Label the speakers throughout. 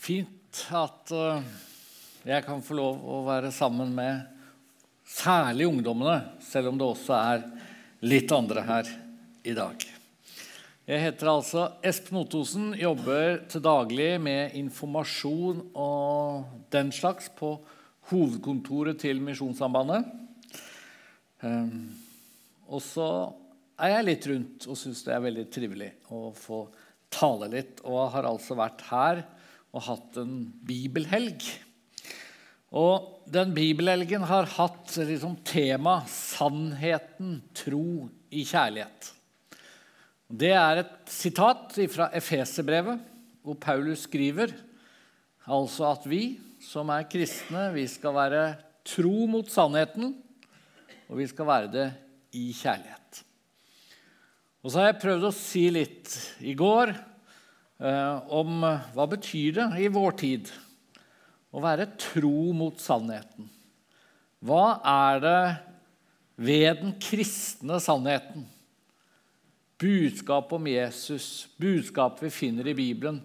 Speaker 1: fint at eh, jeg kan få lov å være sammen med særlig ungdommene, selv om det også er litt andre her i dag. Jeg heter altså Espen Ottosen, jobber til daglig med informasjon og den slags på hovedkontoret til Misjonssambandet. Um, og så er jeg litt rundt og syns det er veldig trivelig å få tale litt. Og har altså vært her og hatt en bibelhelg. Og den bibelhelgen har hatt liksom tema 'Sannheten, tro i kjærlighet'. Det er et sitat fra Efeserbrevet, hvor Paulus skriver altså at vi som er kristne, vi skal være tro mot sannheten, og vi skal være det i kjærlighet. Og så har jeg prøvd å si litt i går om hva betyr det i vår tid å være tro mot sannheten. Hva er det ved den kristne sannheten? Budskapet om Jesus, budskapet vi finner i Bibelen.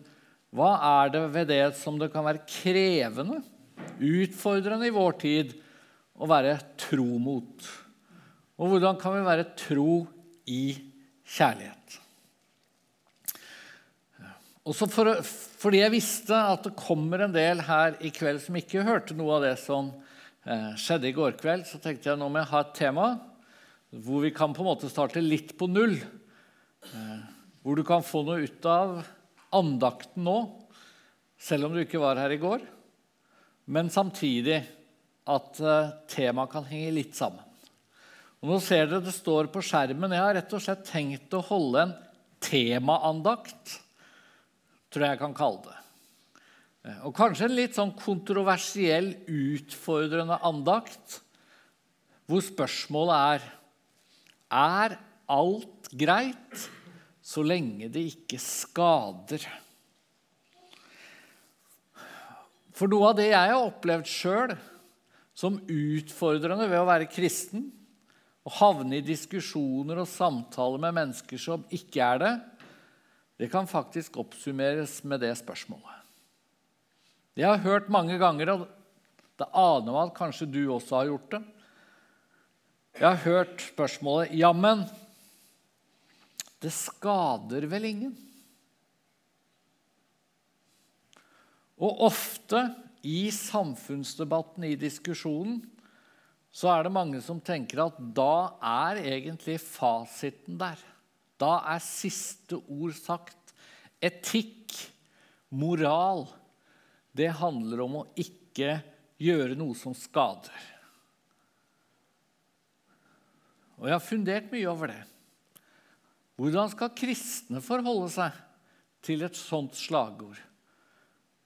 Speaker 1: Hva er det ved det som det kan være krevende, utfordrende i vår tid å være tro mot? Og hvordan kan vi være tro i kjærlighet? Også for, fordi jeg visste at det kommer en del her i kveld som ikke hørte noe av det som eh, skjedde i går kveld, så tenkte jeg nå må jeg ha et tema hvor vi kan på en måte starte litt på null. Eh, hvor du kan få noe ut av andakten nå, selv om du ikke var her i går. Men samtidig at eh, temaet kan henge litt sammen. Og nå ser dere det står på skjermen. Jeg har rett og slett tenkt å holde en temaandakt tror jeg jeg kan kalle det. Eh, og kanskje en litt sånn kontroversiell, utfordrende andakt, hvor spørsmålet er Er alt greit så lenge det ikke skader? For noe av det jeg har opplevd sjøl som utfordrende ved å være kristen, å havne i diskusjoner og samtaler med mennesker som ikke er det, det kan faktisk oppsummeres med det spørsmålet. Jeg har hørt mange ganger, og det aner meg at kanskje du også har gjort det. Jeg har hørt spørsmålet Jammen, det skader vel ingen? Og ofte i samfunnsdebatten, i diskusjonen, så er det mange som tenker at da er egentlig fasiten der. Da er siste ord sagt. Etikk, moral, det handler om å ikke gjøre noe som skader. Og jeg har fundert mye over det. Hvordan skal kristne forholde seg til et sånt slagord?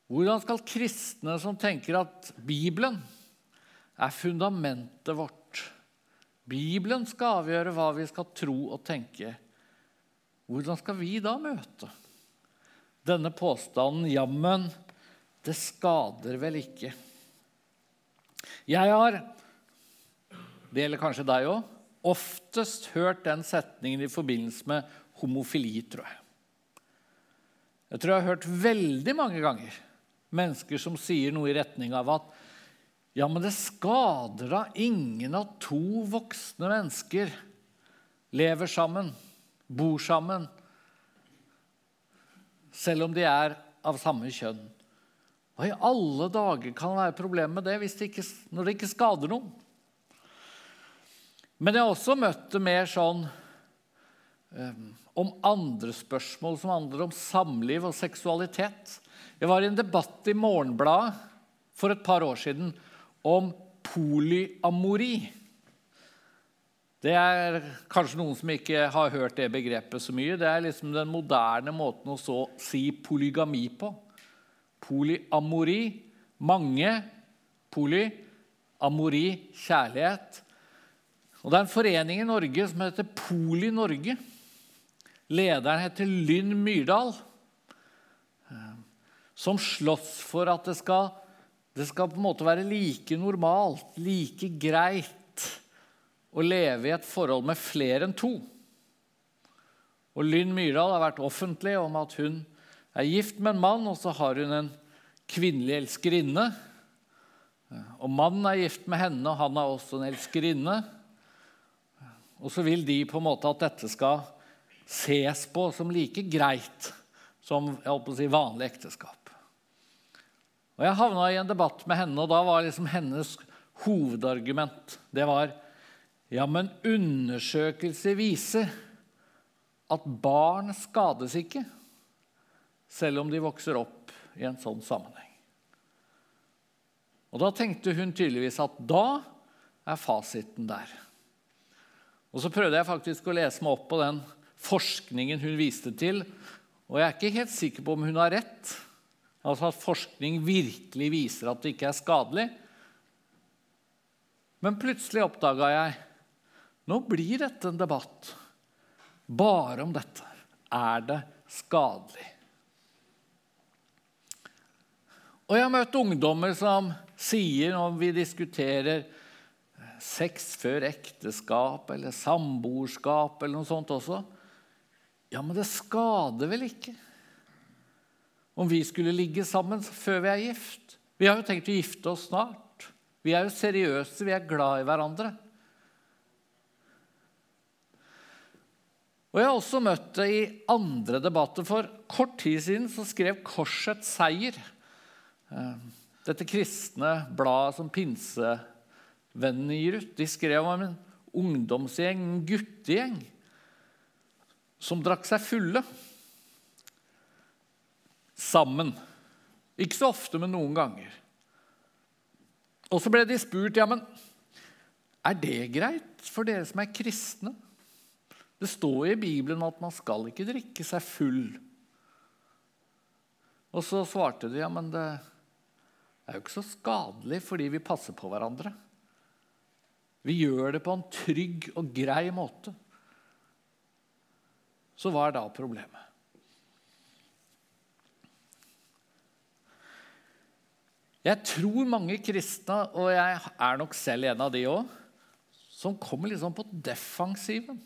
Speaker 1: Hvordan skal kristne som tenker at Bibelen er fundamentet vårt Bibelen skal avgjøre hva vi skal tro og tenke, hvordan skal vi da møte denne påstanden 'jammen, det skader vel ikke'? Jeg har, det gjelder kanskje deg òg, oftest hørt den setningen i forbindelse med homofili, tror jeg. Jeg tror jeg har hørt veldig mange ganger mennesker som sier noe i retning av at ja, men det skader da ingen at to voksne mennesker lever sammen bor sammen, selv om de er av samme kjønn. Hva i alle dager kan være problemet med det, det ikke, når det ikke skader noen? Men jeg har også møtt det mer sånn um, om andre spørsmål som handler om samliv og seksualitet. Jeg var i en debatt i Morgenbladet for et par år siden om polyamori. Det er kanskje noen som ikke har hørt det begrepet så mye. Det er liksom den moderne måten å så si polygami på. Polyamori. Mange. Poly. Amori. Kjærlighet. Og Det er en forening i Norge som heter Poli Norge. Lederen heter Lynn Myrdal. Som slåss for at det skal, det skal på en måte være like normalt, like greit å leve i et forhold med flere enn to. Og Lynn Myrdal har vært offentlig om at hun er gift med en mann, og så har hun en kvinnelig elskerinne. Og mannen er gift med henne, og han er også en elskerinne. Og så vil de på en måte at dette skal ses på som like greit som si, vanlig ekteskap. Og Jeg havna i en debatt med henne, og da var liksom hennes hovedargument det var ja, men undersøkelser viser at barn skades ikke, selv om de vokser opp i en sånn sammenheng. Og Da tenkte hun tydeligvis at da er fasiten der. Og Så prøvde jeg faktisk å lese meg opp på den forskningen hun viste til. Og jeg er ikke helt sikker på om hun har rett. Altså at forskning virkelig viser at det ikke er skadelig. Men plutselig oppdaga jeg nå blir dette en debatt bare om dette. Er det skadelig? Og jeg har møtt ungdommer som sier, når vi diskuterer sex før ekteskap eller samboerskap eller noe sånt også Ja, men det skader vel ikke om vi skulle ligge sammen før vi er gift? Vi har jo tenkt å gifte oss snart. Vi er jo seriøse, vi er glad i hverandre. Og Jeg har også møtt det i andre debatter. For kort tid siden så skrev Korsets Seier, eh, dette kristne bladet som pinsevennene gir ut, de skrev om en ungdomsgjeng, en guttegjeng, som drakk seg fulle sammen. Ikke så ofte, men noen ganger. Og så ble de spurt ja, men er det greit for dere som er kristne. Det står i Bibelen at man skal ikke drikke seg full. Og så svarte de ja, men det er jo ikke så skadelig fordi vi passer på hverandre. Vi gjør det på en trygg og grei måte. Så hva er da problemet? Jeg tror mange kristne, og jeg er nok selv en av de òg, som kommer liksom på defensiven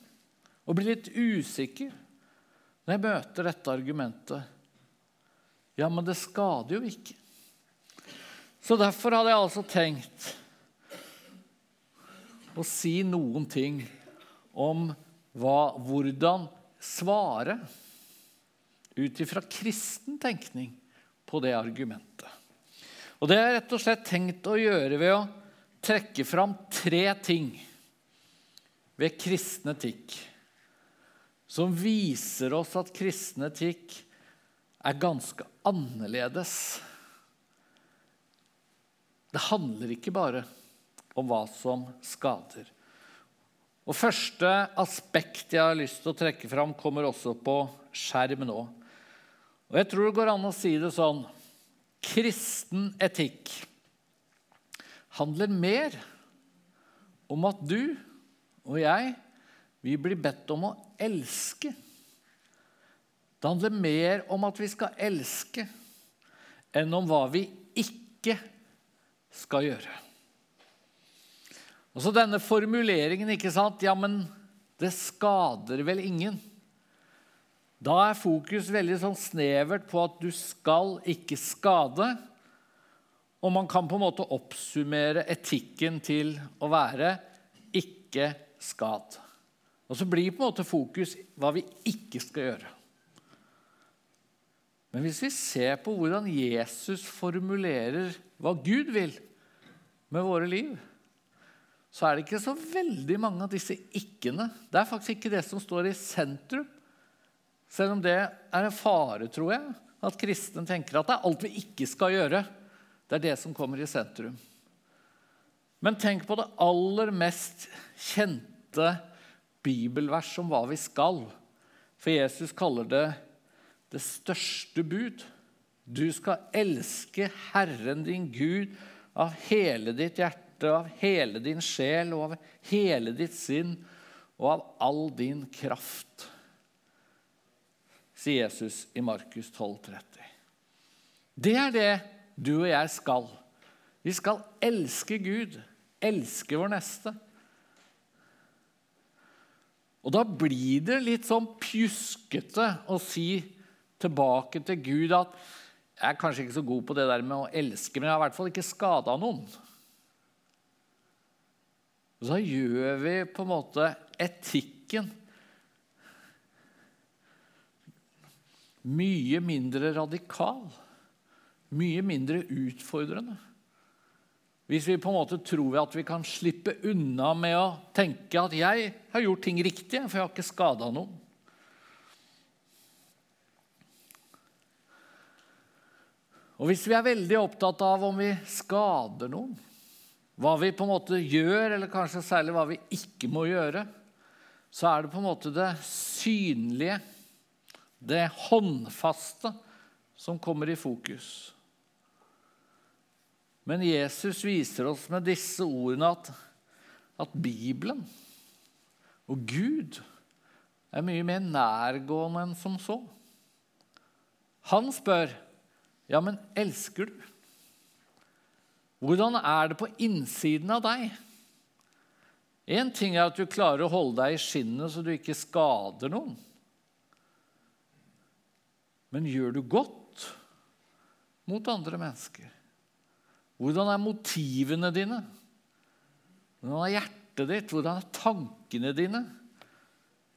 Speaker 1: og blir litt usikker når jeg møter dette argumentet. Ja, men det skader jo ikke. Så derfor hadde jeg altså tenkt å si noen ting om hva, hvordan svare ut ifra kristen tenkning på det argumentet. Og Det har jeg rett og slett tenkt å gjøre ved å trekke fram tre ting ved kristen etikk som viser oss at kristen etikk er ganske annerledes. Det handler ikke bare om hva som skader. Og Første aspekt jeg har lyst til å trekke fram, kommer også på skjerm nå. Og Jeg tror det går an å si det sånn Kristen etikk handler mer om at du og jeg vi blir bedt om å elske. Det handler mer om at vi skal elske, enn om hva vi ikke skal gjøre. Og så denne formuleringen, ikke sant? Ja, men det skader vel ingen? Da er fokus veldig sånn snevert på at du skal ikke skade. Og man kan på en måte oppsummere etikken til å være 'ikke skad'. Og så blir på en måte fokus hva vi ikke skal gjøre. Men hvis vi ser på hvordan Jesus formulerer hva Gud vil med våre liv, så er det ikke så veldig mange av disse ikke-ene. Det er faktisk ikke det som står i sentrum. Selv om det er en fare, tror jeg, at kristne tenker at det er alt vi ikke skal gjøre. Det er det som kommer i sentrum. Men tenk på det aller mest kjente bibelvers om hva vi skal. For Jesus kaller det det største bud. Du skal elske Herren din Gud av hele ditt hjerte, av hele din sjel og av hele ditt sinn og av all din kraft sier Jesus i Markus 12, 30. Det er det du og jeg skal. Vi skal elske Gud, elske vår neste. Og da blir det litt sånn pjuskete å si tilbake til Gud at Jeg er kanskje ikke så god på det der med å elske, men jeg har i hvert fall ikke skada noen. Og så gjør vi på en måte etikken mye mindre radikal, mye mindre utfordrende. Hvis vi på en måte tror at vi kan slippe unna med å tenke at 'jeg har gjort ting riktig, for jeg har ikke skada noen'. Og hvis vi er veldig opptatt av om vi skader noen, hva vi på en måte gjør, eller kanskje særlig hva vi ikke må gjøre, så er det på en måte det synlige, det håndfaste, som kommer i fokus. Men Jesus viser oss med disse ordene at, at Bibelen og Gud er mye mer nærgående enn som så. Han spør ja, men elsker du? Hvordan er det på innsiden av deg? Én ting er at du klarer å holde deg i skinnet så du ikke skader noen. Men gjør du godt mot andre mennesker? Hvordan er motivene dine? Hvordan er hjertet ditt? Hvordan er tankene dine?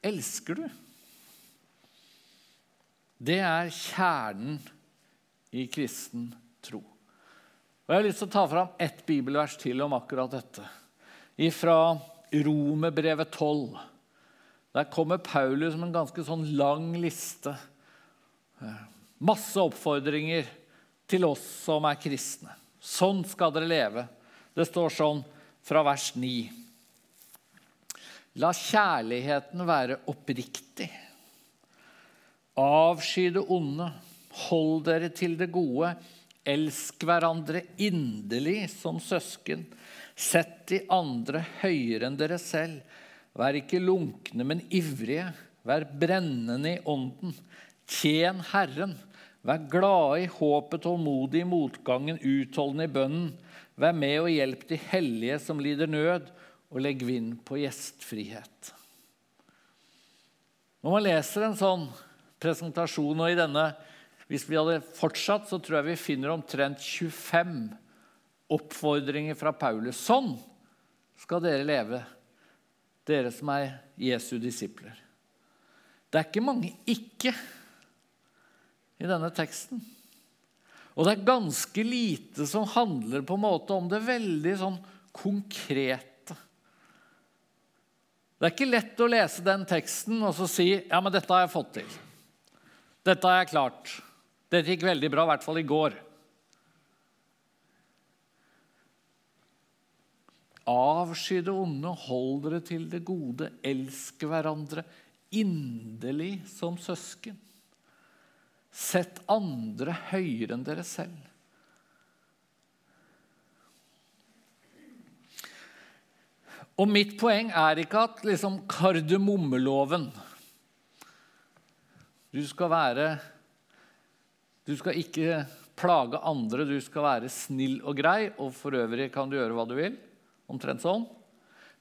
Speaker 1: Elsker du? Det er kjernen i kristen tro. Og Jeg har lyst til å ta fram ett bibelvers til om akkurat dette. Fra Romerbrevet 12. Der kommer Paulus med en ganske sånn lang liste. Masse oppfordringer til oss som er kristne. Sånn skal dere leve. Det står sånn fra vers 9. La kjærligheten være oppriktig. Avsky det onde. Hold dere til det gode. Elsk hverandre inderlig som søsken. Sett de andre høyere enn dere selv. Vær ikke lunkne, men ivrige. Vær brennende i ånden. Tjen Herren. Vær glade i håpet, tålmodig i motgangen, utholdende i bønnen. Vær med og hjelp de hellige som lider nød, og legg vind på gjestfrihet. Når man leser en sånn presentasjon og i denne hvis vi hadde fortsatt, så tror jeg vi finner omtrent 25 oppfordringer fra Paulus. Sånn skal dere leve, dere som er Jesu disipler. Det er ikke mange ikke i denne teksten. Og det er ganske lite som handler på en måte om det veldig sånn konkrete. Det er ikke lett å lese den teksten og så si ja, men dette har jeg fått til. Dette har jeg klart. Dette gikk veldig bra, i hvert fall i går. Avsky det onde, hold dere til det gode, elsk hverandre inderlig som søsken. Sett andre høyere enn dere selv. Og mitt poeng er ikke at liksom kardemommeloven Du skal være du skal ikke plage andre, du skal være snill og grei, og for øvrig kan du gjøre hva du vil. Omtrent sånn.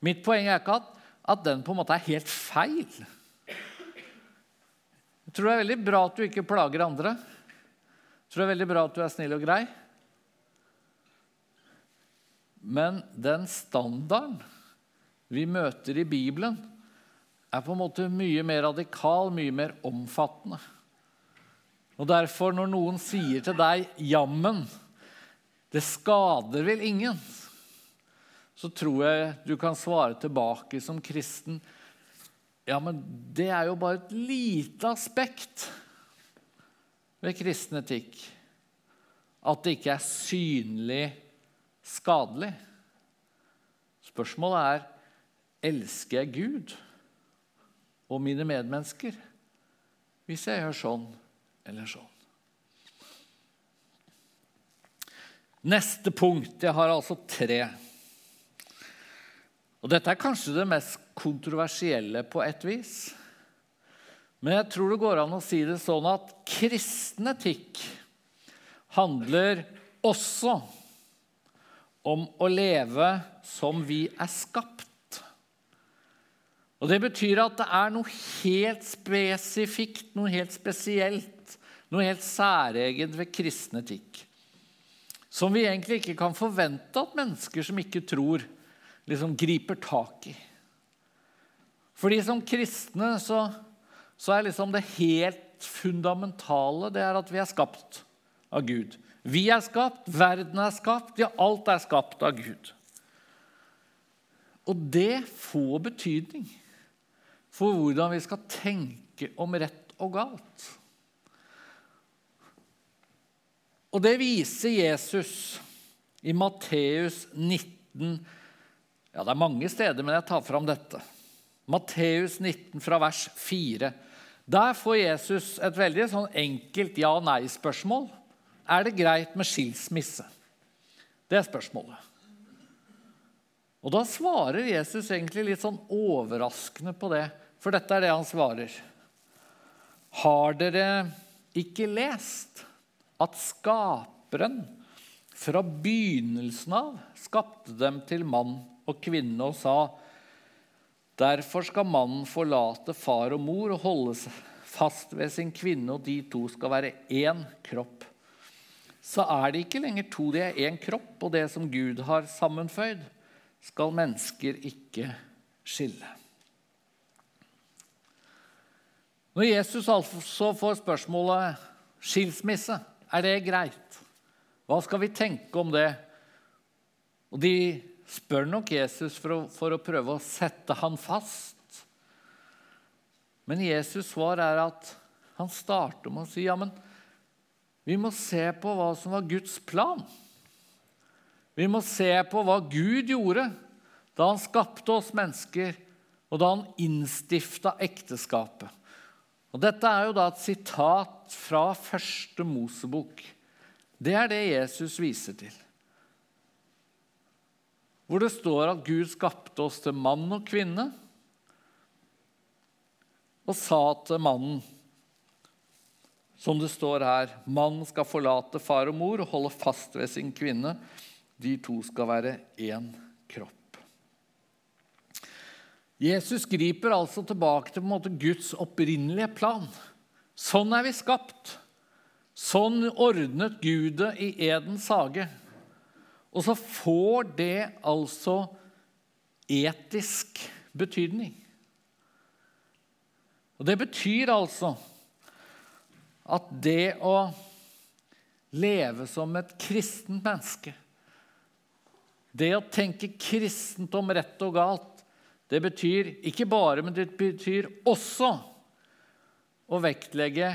Speaker 1: Mitt poeng er ikke at, at den på en måte er helt feil. Tror det er veldig bra at du ikke plager andre. Jeg tror det er veldig bra at du er snill og grei. Men den standarden vi møter i Bibelen, er på en måte mye mer radikal, mye mer omfattende. Og derfor, når noen sier til deg 'jammen', det skader vel ingen, så tror jeg du kan svare tilbake som kristen ja, men det er jo bare et lite aspekt ved kristen etikk. At det ikke er synlig skadelig. Spørsmålet er elsker jeg Gud og mine medmennesker hvis jeg gjør sånn eller sånn. Neste punkt Jeg har altså tre. Og Dette er kanskje det mest kontroversielle på et vis. Men jeg tror det går an å si det sånn at kristen etikk handler også om å leve som vi er skapt. Og Det betyr at det er noe helt spesifikt, noe helt spesielt noe helt særegent ved kristen etikk. Som vi egentlig ikke kan forvente at mennesker som ikke tror, liksom griper tak i. Fordi som kristne så, så er liksom det helt fundamentale det er at vi er skapt av Gud. Vi er skapt, verden er skapt, ja, alt er skapt av Gud. Og det får betydning for hvordan vi skal tenke om rett og galt. Og det viser Jesus i Matteus 19 Ja, det er mange steder, men jeg tar fram dette. Matteus 19 fra vers 4. Der får Jesus et veldig sånn enkelt ja-nei-spørsmål. Er det greit med skilsmisse? Det er spørsmålet. Og Da svarer Jesus egentlig litt sånn overraskende på det, for dette er det han svarer. Har dere ikke lest at Skaperen fra begynnelsen av skapte dem til mann og kvinne og sa Derfor skal mannen forlate far og mor og holde fast ved sin kvinne, og de to skal være én kropp. Så er de ikke lenger to, de er én kropp, og det som Gud har sammenføyd, skal mennesker ikke skille. Når Jesus altså får spørsmålet skilsmisse er det greit? Hva skal vi tenke om det? Og De spør nok Jesus for å, for å prøve å sette han fast. Men Jesus' svar er at han starter med å si ja, men vi må se på hva som var Guds plan. Vi må se på hva Gud gjorde da han skapte oss mennesker, og da han innstifta ekteskapet. Og Dette er jo da et sitat fra første Mosebok. Det er det Jesus viser til. Hvor det står at Gud skapte oss til mann og kvinne og sa til mannen, som det står her Mannen skal forlate far og mor og holde fast ved sin kvinne. De to skal være én kropp. Jesus griper altså tilbake til måte, Guds opprinnelige plan. Sånn er vi skapt. Sånn ordnet Gud det i Edens hage. Og så får det altså etisk betydning. Og Det betyr altså at det å leve som et kristent menneske, det å tenke kristent om rett og galt, det betyr ikke bare, men det betyr også å vektlegge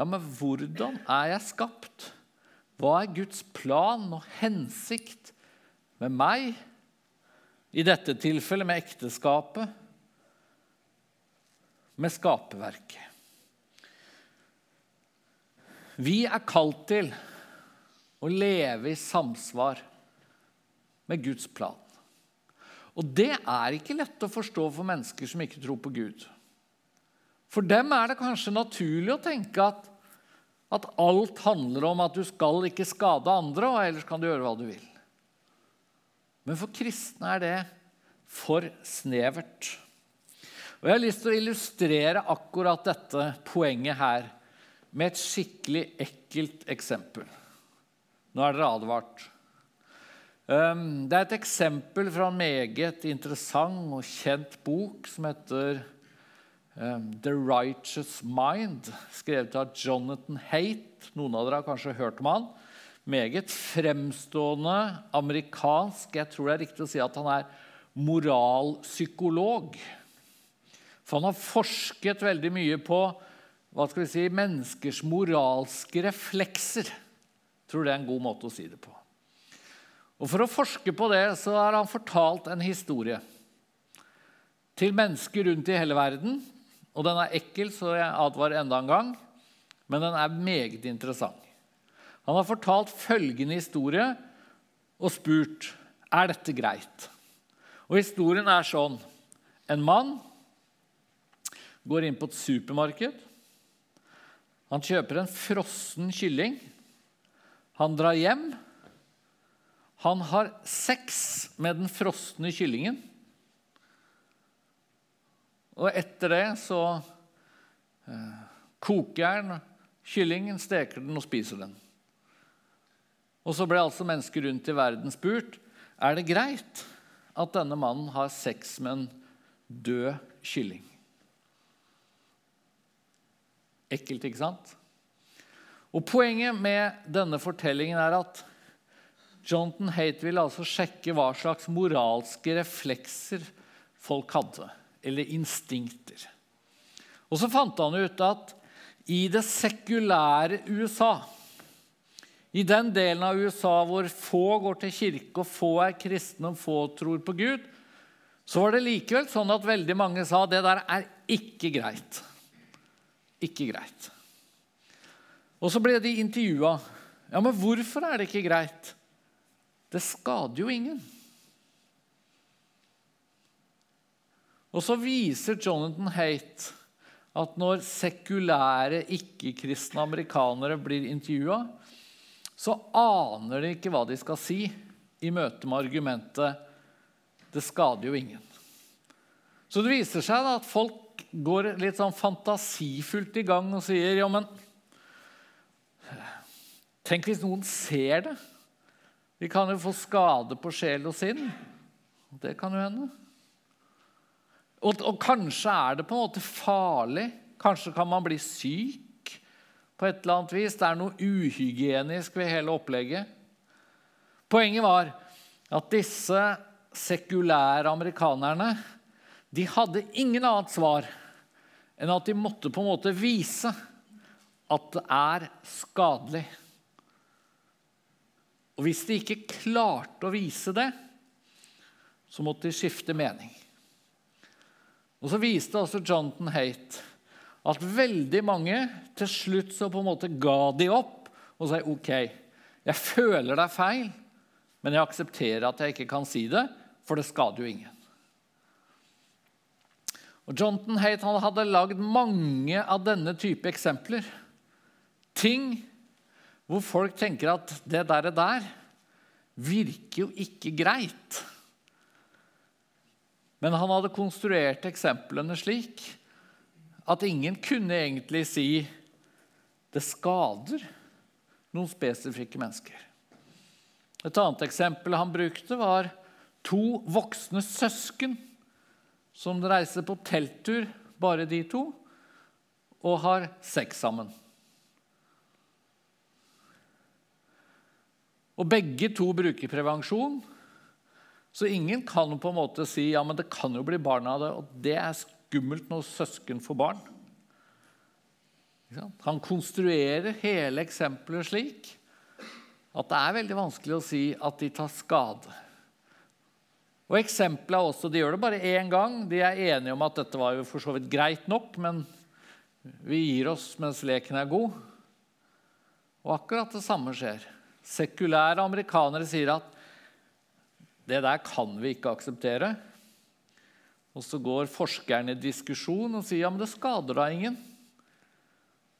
Speaker 1: ja, men hvordan er jeg skapt? Hva er Guds plan og hensikt med meg? I dette tilfellet med ekteskapet, med skaperverket. Vi er kalt til å leve i samsvar med Guds plan. Og det er ikke lett å forstå for mennesker som ikke tror på Gud. For dem er det kanskje naturlig å tenke at, at alt handler om at du skal ikke skade andre, og ellers kan du gjøre hva du vil. Men for kristne er det for snevert. Og Jeg har lyst til å illustrere akkurat dette poenget her med et skikkelig ekkelt eksempel. Nå er dere advart. Ehm, det er et eksempel fra en meget interessant og kjent bok som heter The Righteous Mind, skrevet av Jonathan Haight. Noen av dere har kanskje hørt om han. Meget fremstående amerikansk. Jeg tror det er riktig å si at han er moralpsykolog. For han har forsket veldig mye på hva skal vi si, menneskers moralske reflekser. Jeg tror det er en god måte å si det på. Og For å forske på det så har han fortalt en historie til mennesker rundt i hele verden. Og Den er ekkel, så jeg advarer enda en gang, men den er meget interessant. Han har fortalt følgende historie og spurt er dette greit. Og Historien er sånn En mann går inn på et supermarked. Han kjøper en frossen kylling. Han drar hjem han har sex med den frosne kyllingen. Og etter det så eh, koker den, kyllingen, steker den og spiser den. Og så ble altså mennesker rundt i verden spurt er det greit at denne mannen har sex med en død kylling. Ekkelt, ikke sant? Og Poenget med denne fortellingen er at Jonathan Haight ville altså sjekke hva slags moralske reflekser folk hadde, eller instinkter. Og så fant han ut at i det sekulære USA i den delen av USA hvor få går til kirke, og få er kristne og få tror på Gud, så var det likevel sånn at veldig mange sa det der er ikke greit. Ikke greit. Og så ble de intervjua. Ja, men hvorfor er det ikke greit? Det skader jo ingen. Og så viser Jonathan Haight at når sekulære, ikke-kristne amerikanere blir intervjua, så aner de ikke hva de skal si i møte med argumentet 'det skader jo ingen'. Så det viser seg at folk går litt sånn fantasifullt i gang og sier ja, men Tenk hvis noen ser det. Vi kan jo få skade på sjel og sinn. Det kan jo hende. Og, og kanskje er det på en måte farlig. Kanskje kan man bli syk på et eller annet vis. Det er noe uhygienisk ved hele opplegget. Poenget var at disse sekulære amerikanerne de hadde ingen annet svar enn at de måtte på en måte vise at det er skadelig. Og hvis de ikke klarte å vise det, så måtte de skifte mening. Og Så viste også Jonathan Hate at veldig mange til slutt så på en måte ga de opp og sa ok, jeg føler det er feil, men jeg aksepterer at jeg ikke kan si det, for det skader jo ingen. Og Jonathan Haight hadde lagd mange av denne type eksempler. Ting hvor folk tenker at det der, der virker jo ikke greit. Men han hadde konstruert eksemplene slik at ingen kunne egentlig si det skader noen spesifikke mennesker. Et annet eksempel han brukte, var to voksne søsken som reiser på telttur, bare de to, og har sex sammen. Og begge to bruker prevensjon, så ingen kan på en måte si ja, men det kan jo bli barn av det. Og det er skummelt når søsken får barn. Han konstruerer hele eksempelet slik at det er veldig vanskelig å si at de tar skade. Og Eksempelet er også, De gjør det bare én gang. De er enige om at dette var jo for så vidt greit nok, men vi gir oss mens leken er god. Og akkurat det samme skjer. Sekulære amerikanere sier at det der kan vi ikke akseptere. Og så går forskerne i diskusjon og sier ja, men det skader da ingen.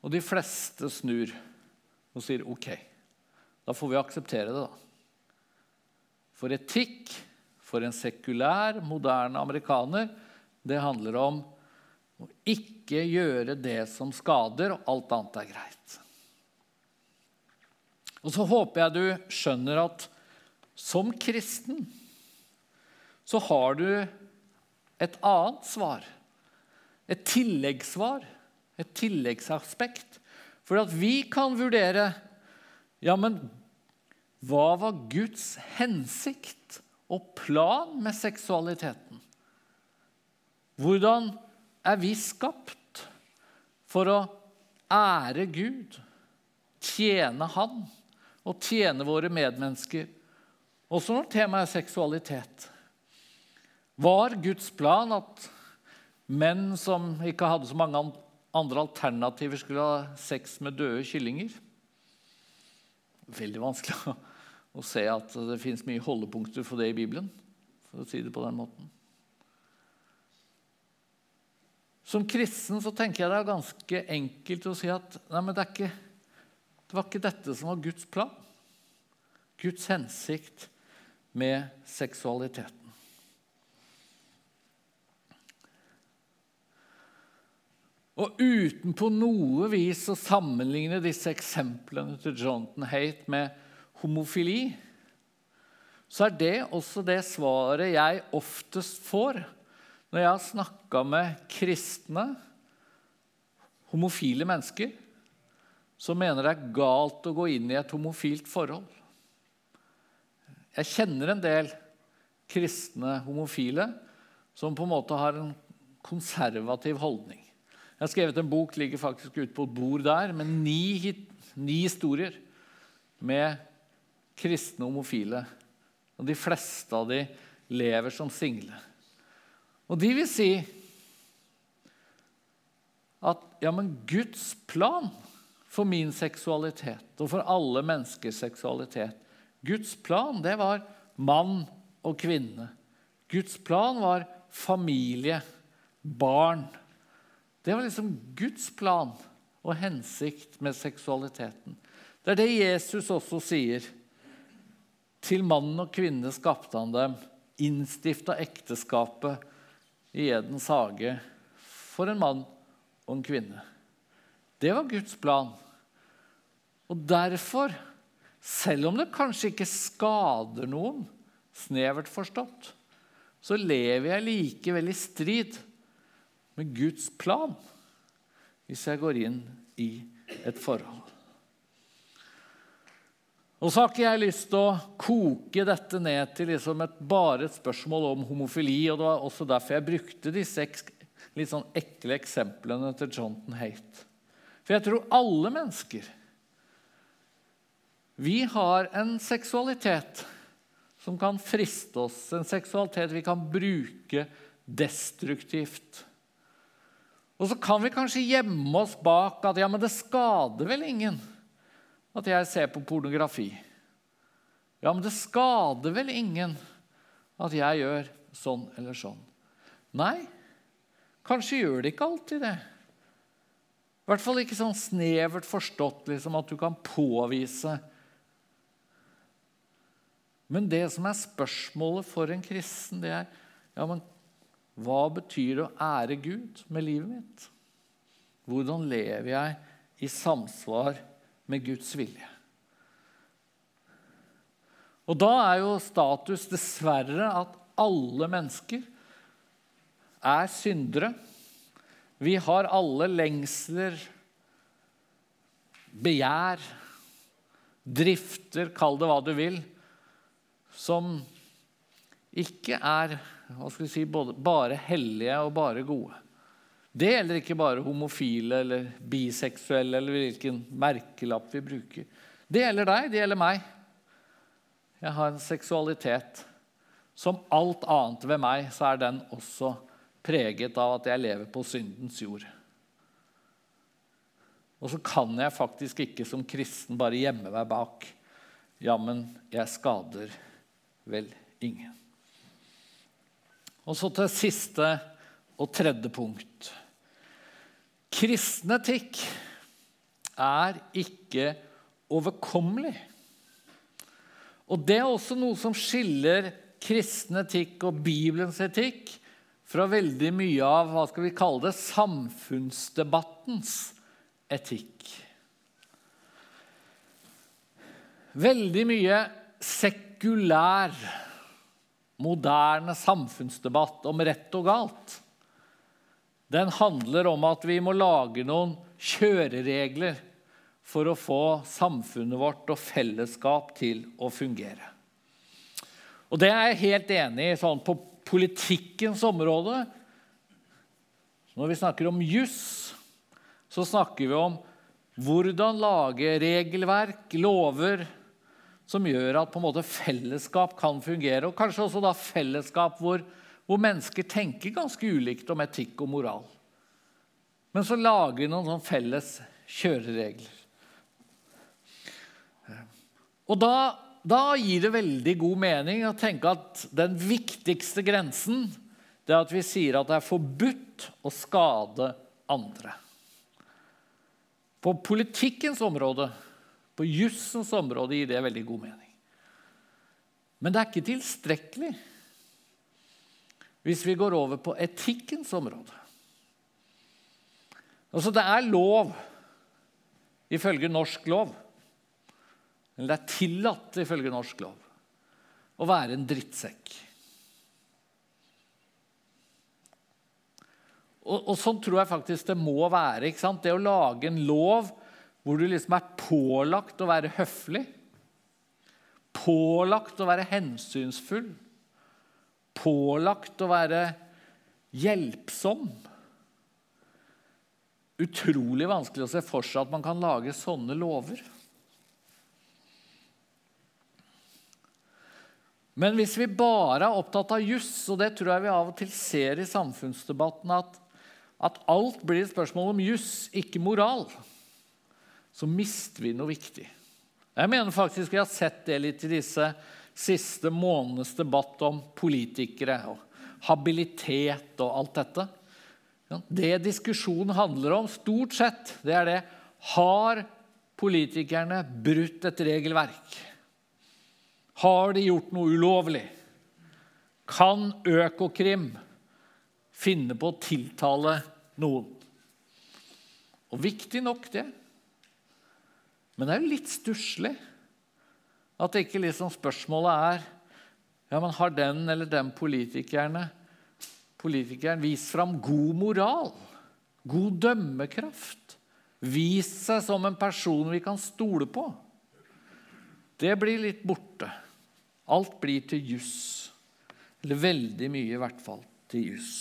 Speaker 1: Og de fleste snur og sier ok, da får vi akseptere det, da. For etikk for en sekulær, moderne amerikaner, det handler om å ikke gjøre det som skader, og alt annet er greit. Og så håper jeg du skjønner at som kristen så har du et annet svar. Et tilleggssvar, et tilleggsaspekt. For at vi kan vurdere ja, men hva var Guds hensikt og plan med seksualiteten? Hvordan er vi skapt for å ære Gud, tjene Han og tjene våre medmennesker? Også når temaet er seksualitet. Var Guds plan at menn som ikke hadde så mange andre alternativer, skulle ha sex med døde kyllinger? Veldig vanskelig å, se at det fins mye holdepunkter for det i Bibelen. for å si det på den måten. Som kristen så tenker jeg det er ganske enkelt å si at nei, det, ikke, det var ikke dette som var Guds plan. Guds hensikt med seksualiteten. Og uten på noe vis å sammenligne disse eksemplene til Jonathan Haight med homofili, så er det også det svaret jeg oftest får når jeg har snakka med kristne, homofile mennesker som mener det er galt å gå inn i et homofilt forhold. Jeg kjenner en del kristne homofile som på en måte har en konservativ holdning. Jeg har skrevet en bok ligger faktisk ute på et bord der, med ni, ni historier med kristne homofile. Og De fleste av de lever som single. Og de vil si at ja, men Guds plan for min seksualitet og for alle menneskers seksualitet Guds plan det var mann og kvinne. Guds plan var familie, barn. Det var liksom Guds plan og hensikt med seksualiteten. Det er det Jesus også sier. Til mann og kvinne skapte han dem, innstifta ekteskapet i Edens hage for en mann og en kvinne. Det var Guds plan. Og derfor, selv om det kanskje ikke skader noen, snevert forstått, så lever jeg likevel i strid med Guds plan hvis jeg går inn i et forhold. Og så har ikke jeg lyst til å koke dette ned til liksom et, bare et spørsmål om homofili. og Det var også derfor jeg brukte disse litt sånn ekle eksemplene til Jonathan Haight. For jeg tror alle mennesker Vi har en seksualitet som kan friste oss, en seksualitet vi kan bruke destruktivt. Og så kan vi kanskje gjemme oss bak at ja, men det skader vel ingen at jeg ser på pornografi. Ja, men det skader vel ingen at jeg gjør sånn eller sånn. Nei, kanskje gjør det ikke alltid det. I hvert fall ikke sånn snevert forstått liksom, at du kan påvise men det som er spørsmålet for en kristen, det er ja, men hva betyr det å ære Gud med livet mitt? Hvordan lever jeg i samsvar med Guds vilje? Og da er jo status dessverre at alle mennesker er syndere. Vi har alle lengsler, begjær, drifter, kall det hva du vil, som ikke er si, både, bare hellige og bare gode. Det gjelder ikke bare homofile eller biseksuelle eller hvilken merkelapp vi bruker. Det gjelder deg, det gjelder meg. Jeg har en seksualitet. Som alt annet ved meg så er den også preget av at jeg lever på syndens jord. Og så kan jeg faktisk ikke som kristen bare gjemme meg bak. Jammen, jeg skader vel ingen. Og så til siste og tredje punkt. Kristen etikk er ikke overkommelig. Og det er også noe som skiller kristen etikk og Bibelens etikk fra veldig mye av hva skal vi kalle det, samfunnsdebattens etikk. Veldig mye sekulær sekulær, moderne samfunnsdebatt om rett og galt. Den handler om at vi må lage noen kjøreregler for å få samfunnet vårt og fellesskap til å fungere. Og det er jeg helt enig i sånn på politikkens område. Når vi snakker om juss, så snakker vi om hvordan lage regelverk, lover, som gjør at på en måte fellesskap kan fungere. Og kanskje også da fellesskap hvor, hvor mennesker tenker ganske ulikt om etikk og moral. Men så lager vi noen sånn felles kjøreregler. Og da, da, gir det veldig god mening å tenke at den viktigste grensen det er at vi sier at det er forbudt å skade andre. På politikkens område på jussens område gir det veldig god mening. Men det er ikke tilstrekkelig hvis vi går over på etikkens område. Altså, det er lov ifølge norsk lov. Eller det er tillatt ifølge norsk lov å være en drittsekk. Og, og, sånn tror jeg faktisk det må være. Det å lage en lov hvor du liksom er pålagt å være høflig, pålagt å være hensynsfull, pålagt å være hjelpsom Utrolig vanskelig å se for seg at man kan lage sånne lover. Men hvis vi bare er opptatt av juss, og det tror jeg vi av og til ser i samfunnsdebatten, at, at alt blir et spørsmål om juss, ikke moral, så mister vi noe viktig. Jeg mener faktisk vi har sett det litt i disse siste månedenes debatt om politikere og habilitet og alt dette. Det diskusjonen handler om, stort sett, det er det Har politikerne brutt et regelverk? Har de gjort noe ulovlig? Kan Økokrim finne på å tiltale noen? Og viktig nok, det. Men det er jo litt stusslig at ikke liksom spørsmålet er ja, men har den eller den politikerne politikeren vist fram god moral, god dømmekraft. Vist seg som en person vi kan stole på. Det blir litt borte. Alt blir til juss. Eller veldig mye, i hvert fall, til juss.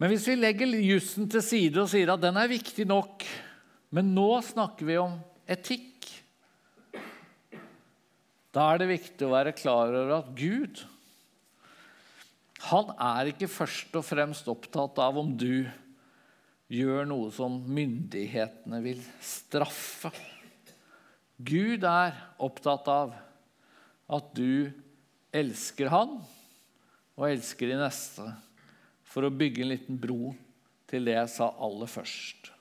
Speaker 1: Men hvis vi legger jussen til side og sier at den er viktig nok, men nå snakker vi om etikk Da er det viktig å være klar over at Gud han er ikke først og fremst opptatt av om du gjør noe som myndighetene vil straffe. Gud er opptatt av at du elsker han og elsker de neste, for å bygge en liten bro til det jeg sa aller først.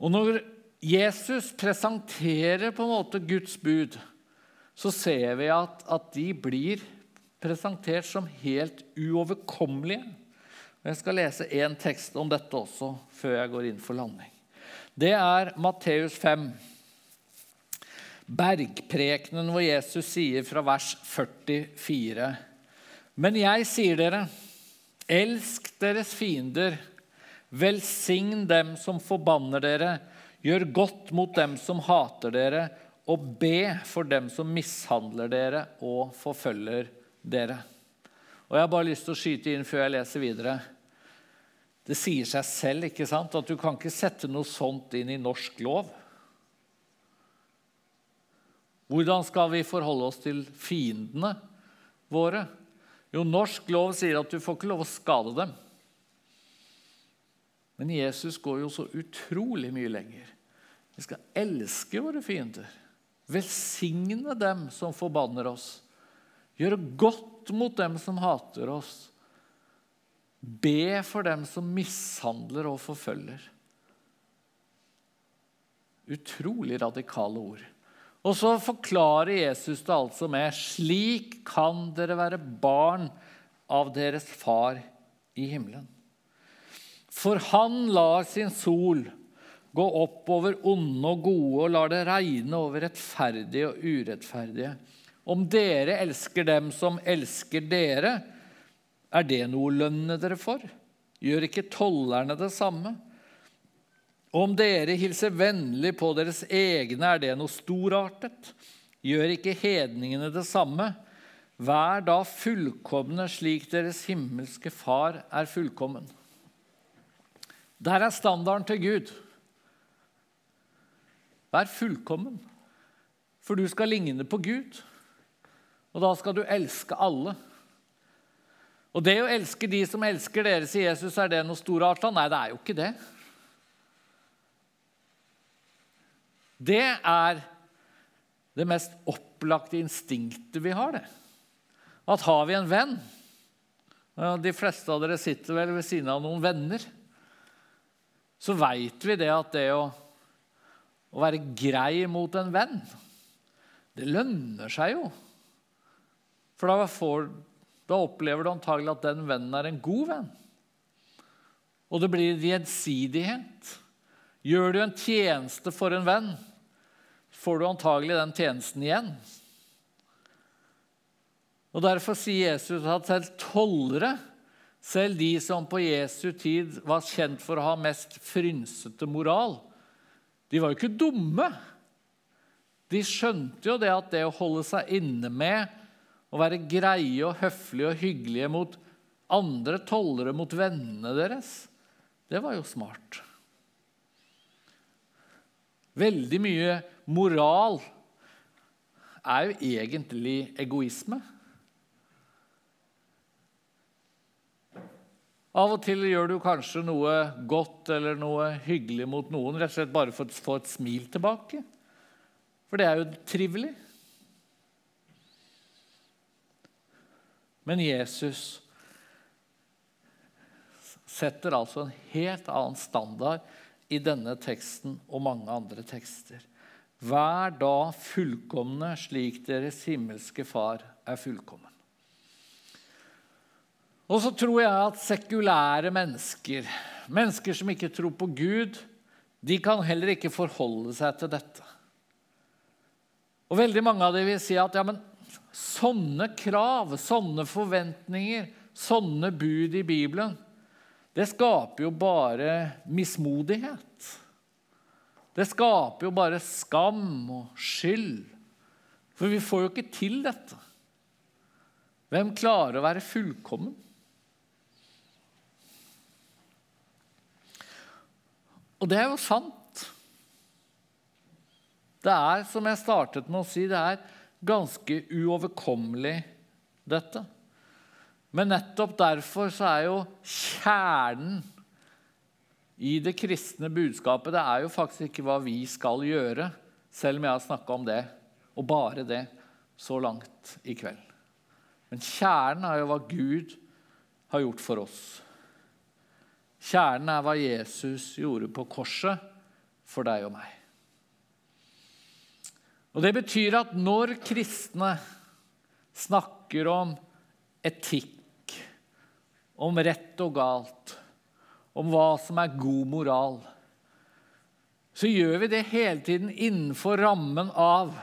Speaker 1: Og når Jesus presenterer på en måte Guds bud, så ser vi at, at de blir presentert som helt uoverkommelige. Jeg skal lese én tekst om dette også før jeg går inn for landing. Det er Matteus 5, bergprekenen hvor Jesus sier fra vers 44.: Men jeg sier dere, elsk deres fiender, velsign dem som forbanner dere, gjør godt mot dem som hater dere, og be for dem som mishandler dere og forfølger dere. Og Jeg har bare lyst til å skyte inn før jeg leser videre. Det sier seg selv ikke sant, at du kan ikke sette noe sånt inn i norsk lov. Hvordan skal vi forholde oss til fiendene våre? Jo, norsk lov sier at du får ikke lov å skade dem. Men Jesus går jo så utrolig mye lenger. Vi skal elske våre fiender. Velsigne dem som forbanner oss. Gjøre godt mot dem som hater oss. Be for dem som mishandler og forfølger. Utrolig radikale ord. Og så forklarer Jesus det altså med slik kan dere være barn av deres far i himmelen. For han lar sin sol gå opp over onde og gode og lar det regne over rettferdige og urettferdige. Om dere elsker dem som elsker dere, er det noe lønne dere for? Gjør ikke tollerne det samme? Om dere hilser vennlig på deres egne, er det noe storartet? Gjør ikke hedningene det samme? Vær da fullkomne slik deres himmelske Far er fullkommen. Der er standarden til Gud. Vær fullkommen, for du skal ligne på Gud. Og da skal du elske alle. Og det å elske de som elsker dere, sier Jesus, er det noe storarta? Nei, det er jo ikke det. Det er det mest opplagte instinktet vi har, det. At har vi en venn De fleste av dere sitter vel ved siden av noen venner. Så veit vi det at det å, å være grei mot en venn, det lønner seg jo. For da, får, da opplever du antagelig at den vennen er en god venn. og det blir gjensidighet. Gjør du en tjeneste for en venn, får du antagelig den tjenesten igjen. Og Derfor sier Jesus at selv tollere, selv de som på Jesu tid var kjent for å ha mest frynsete moral, de var jo ikke dumme. De skjønte jo det at det å holde seg inne med å være greie og høflige og hyggelige mot andre tollere, mot vennene deres, det var jo smart. Veldig mye moral er jo egentlig egoisme. Av og til gjør du kanskje noe godt eller noe hyggelig mot noen rett og slett bare for å få et smil tilbake. For det er jo trivelig. Men Jesus setter altså en helt annen standard i denne teksten og mange andre tekster. Vær da fullkomne slik deres himmelske Far er fullkommen. Og så tror jeg at sekulære mennesker, mennesker som ikke tror på Gud, de kan heller ikke forholde seg til dette. Og veldig mange av dem vil si at ja, men sånne krav, sånne forventninger, sånne bud i Bibelen, det skaper jo bare mismodighet. Det skaper jo bare skam og skyld. For vi får jo ikke til dette. Hvem klarer å være fullkommen? Og det er jo sant. Det er, som jeg startet med å si, det er ganske uoverkommelig, dette. Men nettopp derfor så er jo kjernen i det kristne budskapet Det er jo faktisk ikke hva vi skal gjøre, selv om jeg har snakka om det, og bare det, så langt i kveld. Men kjernen er jo hva Gud har gjort for oss. Kjernen er hva Jesus gjorde på korset for deg og meg. Og Det betyr at når kristne snakker om etikk, om rett og galt, om hva som er god moral, så gjør vi det hele tiden innenfor rammen av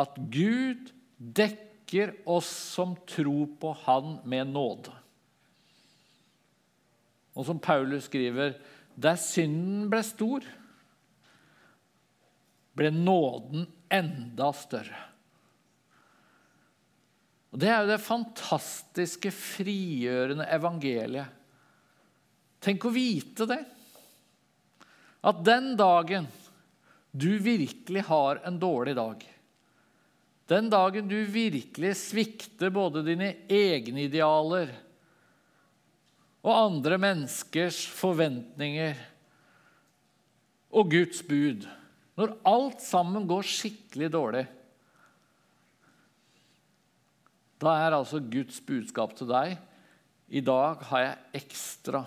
Speaker 1: at Gud dekker oss som tror på Han med nåde. Og som Paulus skriver, der synden ble stor, ble nåden enda større. Og Det er jo det fantastiske, frigjørende evangeliet. Tenk å vite det. At den dagen du virkelig har en dårlig dag, den dagen du virkelig svikter både dine egne idealer og andre menneskers forventninger og Guds bud. Når alt sammen går skikkelig dårlig, da er altså Guds budskap til deg i dag har jeg ekstra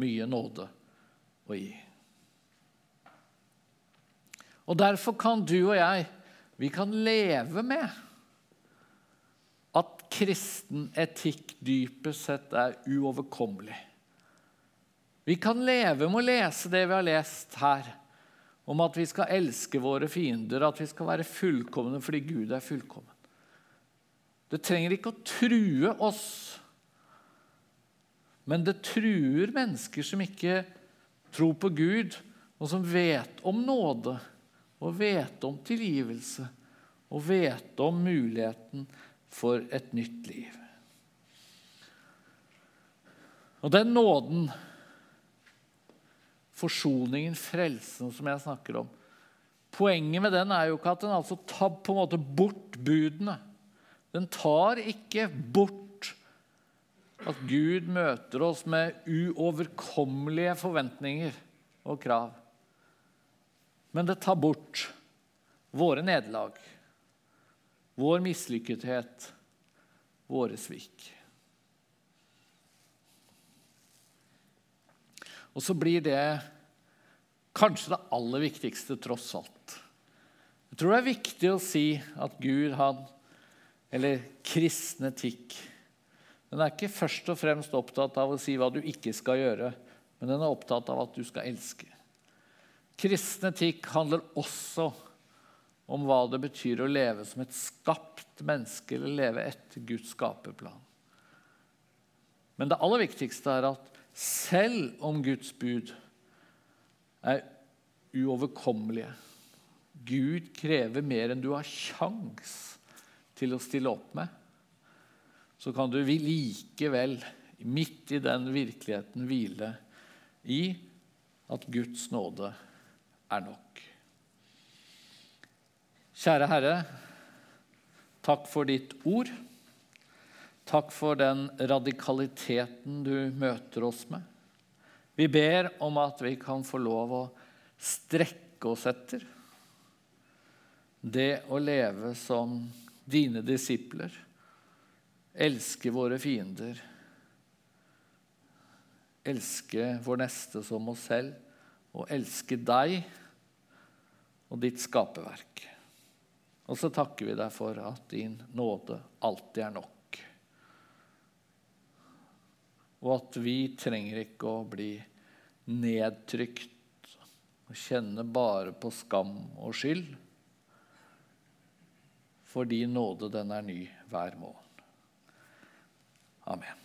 Speaker 1: mye nåde å gi. Og Derfor kan du og jeg vi kan leve med kristen etikk dypest sett er uoverkommelig. Vi kan leve med å lese det vi har lest her, om at vi skal elske våre fiender, at vi skal være fullkomne fordi Gud er fullkommen. Det trenger ikke å true oss, men det truer mennesker som ikke tror på Gud, og som vet om nåde og vet om tilgivelse og vet om muligheten for et nytt liv. Og den nåden, forsoningen, frelsen som jeg snakker om Poenget med den er jo ikke at den altså tar på en måte bort budene. Den tar ikke bort at Gud møter oss med uoverkommelige forventninger og krav. Men det tar bort våre nederlag vår mislykkethet, våre svik. Og så blir det kanskje det aller viktigste, tross alt. Jeg tror det er viktig å si at Gud, han, eller kristen etikk Den er ikke først og fremst opptatt av å si hva du ikke skal gjøre, men den er opptatt av at du skal elske. Kristen etikk handler også om hva det betyr å leve som et skapt menneske, eller leve etter Guds skaperplan. Men det aller viktigste er at selv om Guds bud er uoverkommelige Gud krever mer enn du har kjangs til å stille opp med, så kan du likevel, midt i den virkeligheten, hvile i at Guds nåde er nok. Kjære Herre, takk for ditt ord. Takk for den radikaliteten du møter oss med. Vi ber om at vi kan få lov å strekke oss etter det å leve som dine disipler, elske våre fiender, elske vår neste som oss selv, og elske deg og ditt skaperverk. Og så takker vi deg for at din nåde alltid er nok. Og at vi trenger ikke å bli nedtrykt og kjenne bare på skam og skyld for din nåde, den er ny hver morgen. Amen.